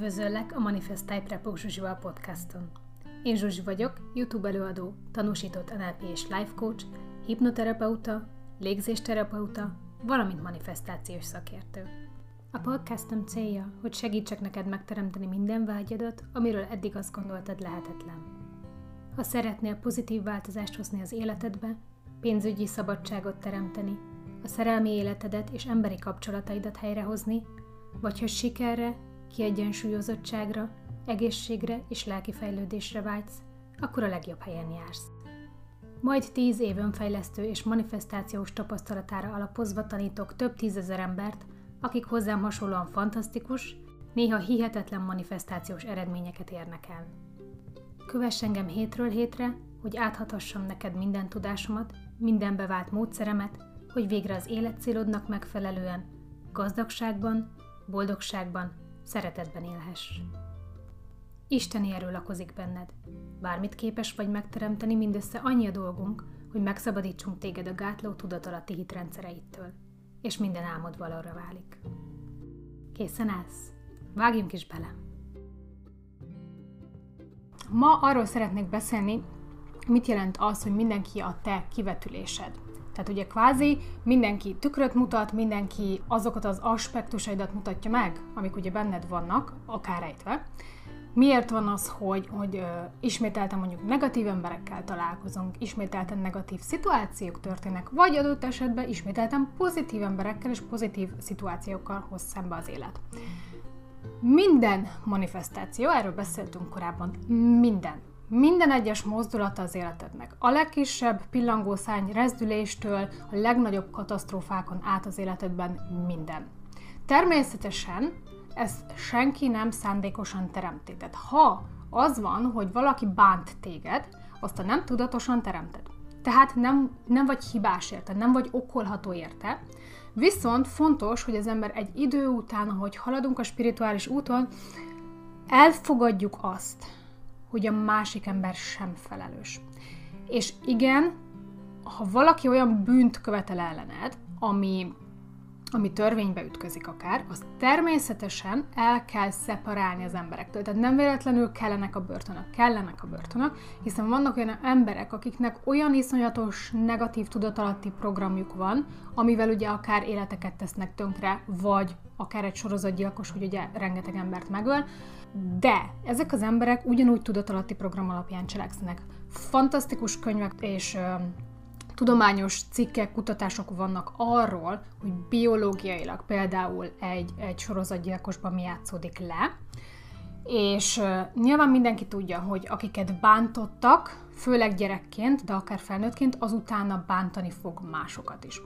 Üdvözöllek a Manifest Type Repok Zsuzsival podcaston. Én Zsuzsi vagyok, YouTube előadó, tanúsított NLP és life coach, hipnoterapeuta, légzésterapeuta, valamint manifestációs szakértő. A podcastom célja, hogy segítsek neked megteremteni minden vágyadat, amiről eddig azt gondoltad lehetetlen. Ha szeretnél pozitív változást hozni az életedbe, pénzügyi szabadságot teremteni, a szerelmi életedet és emberi kapcsolataidat helyrehozni, vagy hogy sikerre, kiegyensúlyozottságra, egészségre és lelki fejlődésre vágysz, akkor a legjobb helyen jársz. Majd tíz év önfejlesztő és manifestációs tapasztalatára alapozva tanítok több tízezer embert, akik hozzám hasonlóan fantasztikus, néha hihetetlen manifestációs eredményeket érnek el. Kövess engem hétről hétre, hogy áthathassam neked minden tudásomat, minden bevált módszeremet, hogy végre az életcélodnak megfelelően, gazdagságban, boldogságban, szeretetben élhess. Isteni erő lakozik benned. Bármit képes vagy megteremteni, mindössze annyi a dolgunk, hogy megszabadítsunk téged a gátló tudatalatti hitrendszereittől, és minden álmod valóra válik. Készen állsz? Vágjunk is bele! Ma arról szeretnék beszélni, mit jelent az, hogy mindenki a te kivetülésed. Tehát ugye kvázi mindenki tükröt mutat, mindenki azokat az aspektusaidat mutatja meg, amik ugye benned vannak, akár ejtve. Miért van az, hogy, hogy ö, ismételten mondjuk negatív emberekkel találkozunk, ismételten negatív szituációk történnek, vagy adott esetben ismételten pozitív emberekkel és pozitív szituációkkal hoz szembe az élet. Minden manifestáció, erről beszéltünk korábban, minden minden egyes mozdulata az életednek. A legkisebb pillangószány rezdüléstől a legnagyobb katasztrófákon át az életedben minden. Természetesen ezt senki nem szándékosan teremti. Tehát ha az van, hogy valaki bánt téged, azt a nem tudatosan teremted. Tehát nem, nem vagy hibás érte, nem vagy okolható érte, viszont fontos, hogy az ember egy idő után, ahogy haladunk a spirituális úton, elfogadjuk azt, hogy a másik ember sem felelős. És igen, ha valaki olyan bűnt követel ellened, ami, ami törvénybe ütközik akár, az természetesen el kell szeparálni az emberektől. Tehát nem véletlenül kellenek a börtönök, kellenek a börtönök, hiszen vannak olyan emberek, akiknek olyan iszonyatos negatív tudatalatti programjuk van, amivel ugye akár életeket tesznek tönkre, vagy akár egy sorozatgyilkos, hogy ugye rengeteg embert megöl, de ezek az emberek ugyanúgy tudatalatti program alapján cselekszenek. Fantasztikus könyvek és tudományos cikkek, kutatások vannak arról, hogy biológiailag például egy, egy sorozatgyilkosban mi játszódik le, és uh, nyilván mindenki tudja, hogy akiket bántottak, főleg gyerekként, de akár felnőttként, azutána bántani fog másokat is.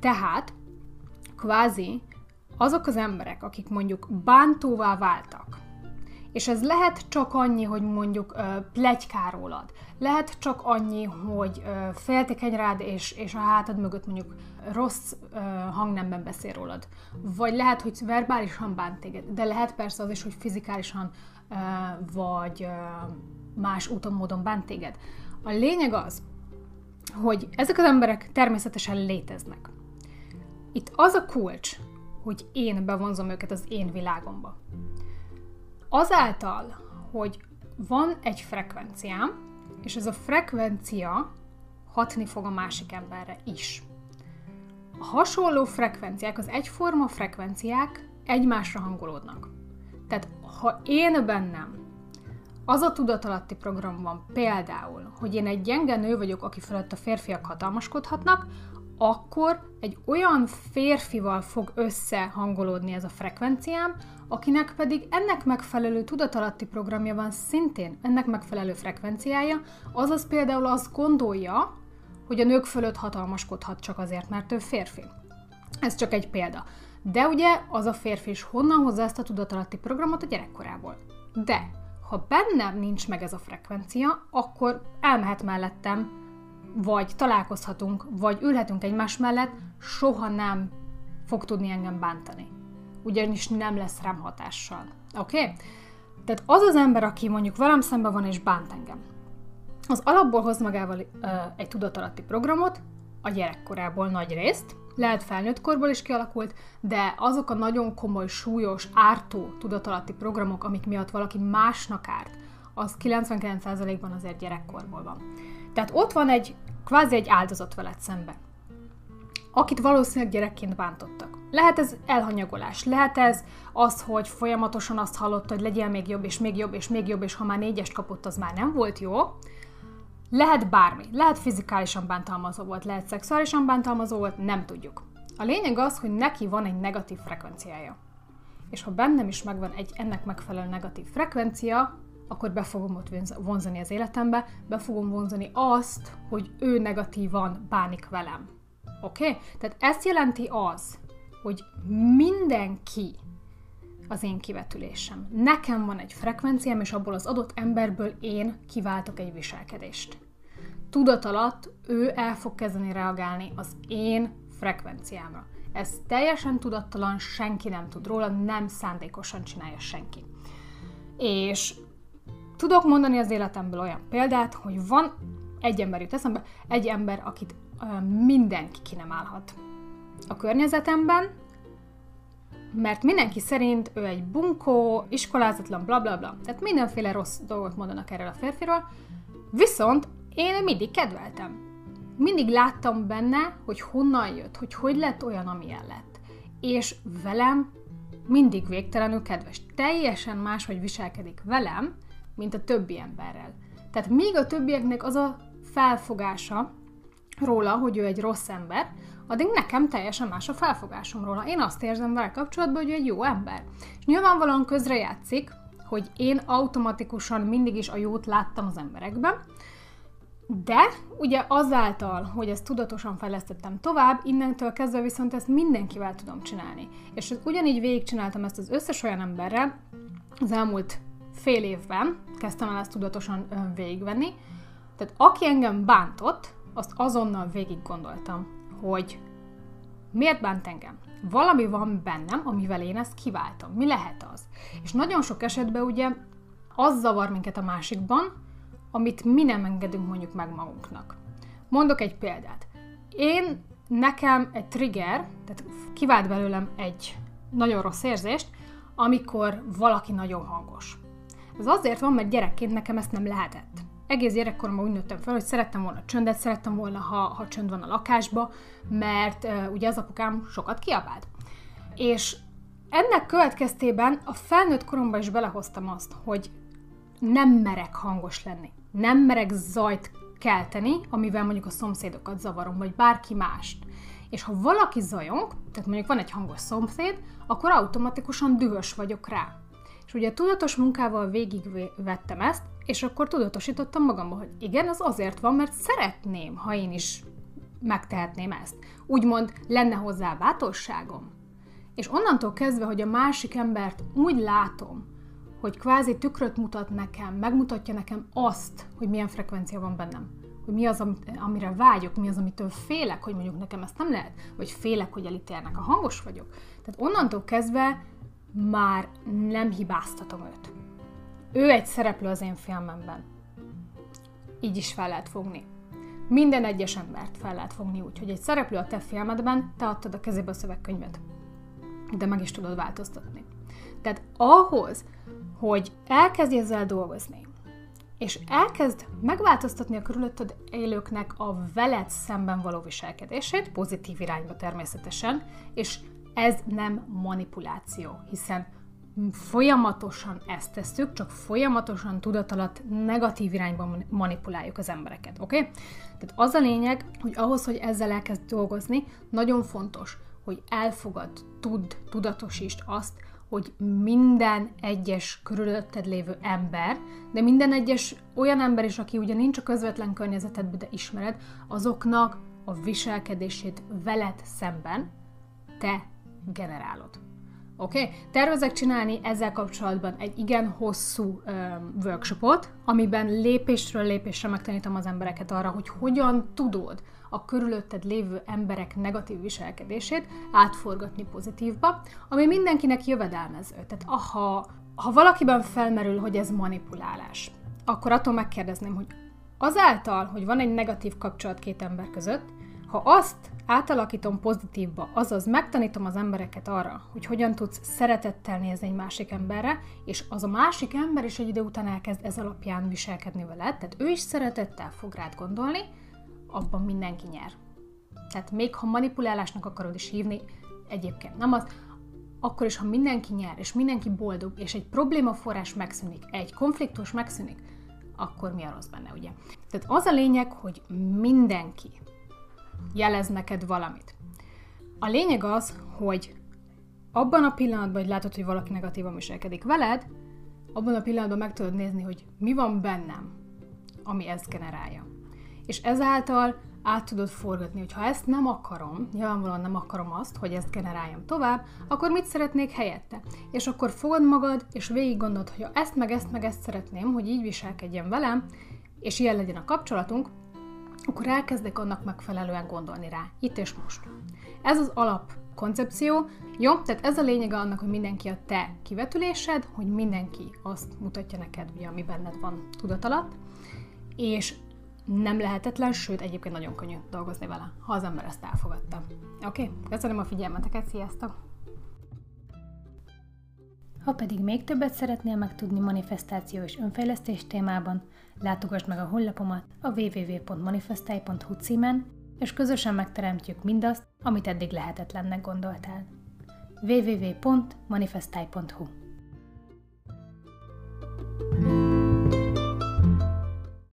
Tehát, kvázi, azok az emberek, akik mondjuk bántóvá váltak, és ez lehet csak annyi, hogy mondjuk uh, plegykár rólad. Lehet csak annyi, hogy féltékeny rád, és, és a hátad mögött mondjuk rossz hangnemben beszél rólad. Vagy lehet, hogy verbálisan bánt téged, de lehet persze az is, hogy fizikálisan vagy más úton, módon bánt téged. A lényeg az, hogy ezek az emberek természetesen léteznek. Itt az a kulcs, hogy én bevonzom őket az én világomba. Azáltal, hogy van egy frekvenciám, és ez a frekvencia hatni fog a másik emberre is. A hasonló frekvenciák, az egyforma frekvenciák egymásra hangolódnak. Tehát ha én bennem az a tudatalatti program van például, hogy én egy gyenge nő vagyok, aki felett a férfiak hatalmaskodhatnak, akkor egy olyan férfival fog összehangolódni ez a frekvenciám, akinek pedig ennek megfelelő tudatalatti programja van szintén, ennek megfelelő frekvenciája, azaz például azt gondolja, hogy a nők fölött hatalmaskodhat csak azért, mert ő férfi. Ez csak egy példa. De ugye az a férfi is honnan hozza ezt a tudatalatti programot a gyerekkorából. De ha bennem nincs meg ez a frekvencia, akkor elmehet mellettem, vagy találkozhatunk, vagy ülhetünk egymás mellett, soha nem fog tudni engem bántani ugyanis nem lesz rám hatással. Oké? Okay? Tehát az az ember, aki mondjuk velem szemben van és bánt engem, az alapból hoz magával uh, egy tudatalatti programot, a gyerekkorából nagy részt, lehet felnőtt korból is kialakult, de azok a nagyon komoly, súlyos, ártó tudatalatti programok, amik miatt valaki másnak árt, az 99%-ban azért gyerekkorból van. Tehát ott van egy, kvázi egy áldozat veled szembe, akit valószínűleg gyerekként bántottak. Lehet ez elhanyagolás, lehet ez az, hogy folyamatosan azt hallotta, hogy legyen még jobb, és még jobb, és még jobb, és ha már négyest kapott, az már nem volt jó. Lehet bármi. Lehet fizikálisan bántalmazó volt, lehet szexuálisan bántalmazó volt, nem tudjuk. A lényeg az, hogy neki van egy negatív frekvenciája. És ha bennem is megvan egy ennek megfelelő negatív frekvencia, akkor be fogom ott vonzani az életembe, be fogom vonzani azt, hogy ő negatívan bánik velem. Oké? Okay? Tehát ezt jelenti az, hogy mindenki az én kivetülésem. Nekem van egy frekvenciám, és abból az adott emberből én kiváltok egy viselkedést. Tudat alatt ő el fog kezdeni reagálni az én frekvenciámra. Ez teljesen tudattalan, senki nem tud róla, nem szándékosan csinálja senki. És tudok mondani az életemből olyan példát, hogy van egy ember jut eszembe, egy ember, akit mindenki ki nem állhat. A környezetemben, mert mindenki szerint ő egy bunkó, iskolázatlan, bla bla bla. Tehát mindenféle rossz dolgot mondanak erről a férfiról, viszont én mindig kedveltem. Mindig láttam benne, hogy honnan jött, hogy hogy lett olyan, amilyen lett. És velem mindig végtelenül kedves. Teljesen máshogy viselkedik velem, mint a többi emberrel. Tehát még a többieknek az a felfogása róla, hogy ő egy rossz ember, addig nekem teljesen más a felfogásom róla. Én azt érzem vele kapcsolatban, hogy ő egy jó ember. És nyilvánvalóan közrejátszik, hogy én automatikusan mindig is a jót láttam az emberekben, de ugye azáltal, hogy ezt tudatosan fejlesztettem tovább, innentől kezdve viszont ezt mindenkivel tudom csinálni. És ugyanígy végigcsináltam ezt az összes olyan emberrel, az elmúlt fél évben kezdtem el ezt tudatosan végigvenni. Tehát aki engem bántott, azt azonnal végig gondoltam, hogy miért bánt engem? Valami van bennem, amivel én ezt kiváltam. Mi lehet az? És nagyon sok esetben ugye az zavar minket a másikban, amit mi nem engedünk mondjuk meg magunknak. Mondok egy példát. Én, nekem egy trigger, tehát kivált belőlem egy nagyon rossz érzést, amikor valaki nagyon hangos. Ez azért van, mert gyerekként nekem ezt nem lehetett egész gyerekkoromban úgy nőttem fel, hogy szerettem volna csöndet, szerettem volna, ha, ha csönd van a lakásba, mert uh, ugye az apukám sokat kiabált. És ennek következtében a felnőtt koromban is belehoztam azt, hogy nem merek hangos lenni. Nem merek zajt kelteni, amivel mondjuk a szomszédokat zavarom, vagy bárki mást. És ha valaki zajong, tehát mondjuk van egy hangos szomszéd, akkor automatikusan dühös vagyok rá. És ugye tudatos munkával végigvettem ezt, és akkor tudatosítottam magamba, hogy igen, az azért van, mert szeretném, ha én is megtehetném ezt. Úgymond lenne hozzá bátorságom. És onnantól kezdve, hogy a másik embert úgy látom, hogy kvázi tükröt mutat nekem, megmutatja nekem azt, hogy milyen frekvencia van bennem. Hogy mi az, amire vágyok, mi az, amitől félek, hogy mondjuk nekem ezt nem lehet, vagy félek, hogy elítélnek, a hangos vagyok. Tehát onnantól kezdve már nem hibáztatom őt. Ő egy szereplő az én filmemben. Így is fel lehet fogni. Minden egyes embert fel lehet fogni úgy, hogy egy szereplő a te filmedben, te adtad a kezébe a szövegkönyvet. De meg is tudod változtatni. Tehát ahhoz, hogy elkezdj ezzel dolgozni, és elkezd megváltoztatni a körülötted élőknek a veled szemben való viselkedését, pozitív irányba természetesen, és ez nem manipuláció, hiszen folyamatosan ezt tesszük, csak folyamatosan tudat alatt negatív irányba manipuláljuk az embereket, oké? Okay? Tehát az a lényeg, hogy ahhoz, hogy ezzel elkezd dolgozni, nagyon fontos, hogy elfogad, tudd, tudatosítsd azt, hogy minden egyes körülötted lévő ember, de minden egyes olyan ember is, aki ugye nincs a közvetlen környezetedben, de ismered, azoknak a viselkedését veled szemben te generálod. Oké? Okay? Tervezek csinálni ezzel kapcsolatban egy igen hosszú um, workshopot, amiben lépésről lépésre megtanítom az embereket arra, hogy hogyan tudod a körülötted lévő emberek negatív viselkedését átforgatni pozitívba, ami mindenkinek jövedelmező. Tehát aha, ha valakiben felmerül, hogy ez manipulálás, akkor attól megkérdezném, hogy azáltal, hogy van egy negatív kapcsolat két ember között, ha azt átalakítom pozitívba, azaz megtanítom az embereket arra, hogy hogyan tudsz szeretettel nézni egy másik emberre, és az a másik ember is egy idő után elkezd ez alapján viselkedni veled, tehát ő is szeretettel fog rád gondolni, abban mindenki nyer. Tehát még ha manipulálásnak akarod is hívni, egyébként nem az, akkor is, ha mindenki nyer, és mindenki boldog, és egy problémaforrás megszűnik, egy konfliktus megszűnik, akkor mi a rossz benne, ugye? Tehát az a lényeg, hogy mindenki jelez neked valamit. A lényeg az, hogy abban a pillanatban, hogy látod, hogy valaki negatívan viselkedik veled, abban a pillanatban meg tudod nézni, hogy mi van bennem, ami ezt generálja. És ezáltal át tudod forgatni, hogy ha ezt nem akarom, nyilvánvalóan nem akarom azt, hogy ezt generáljam tovább, akkor mit szeretnék helyette? És akkor fogod magad, és végig gondolod, hogy ha ezt meg ezt meg ezt szeretném, hogy így viselkedjen velem, és ilyen legyen a kapcsolatunk, akkor elkezdek annak megfelelően gondolni rá, itt és most. Ez az alap koncepció. Jó, tehát ez a lényege annak, hogy mindenki a te kivetülésed, hogy mindenki azt mutatja neked, ugye, ami benned van tudat alatt, és nem lehetetlen, sőt egyébként nagyon könnyű dolgozni vele, ha az ember ezt elfogadta. Oké? Okay? Köszönöm a figyelmeteket, sziasztok! Ha pedig még többet szeretnél megtudni manifestáció és önfejlesztés témában, látogass meg a honlapomat a www.manifestai.hu címen, és közösen megteremtjük mindazt, amit eddig lehetetlennek gondoltál. www.manifestai.hu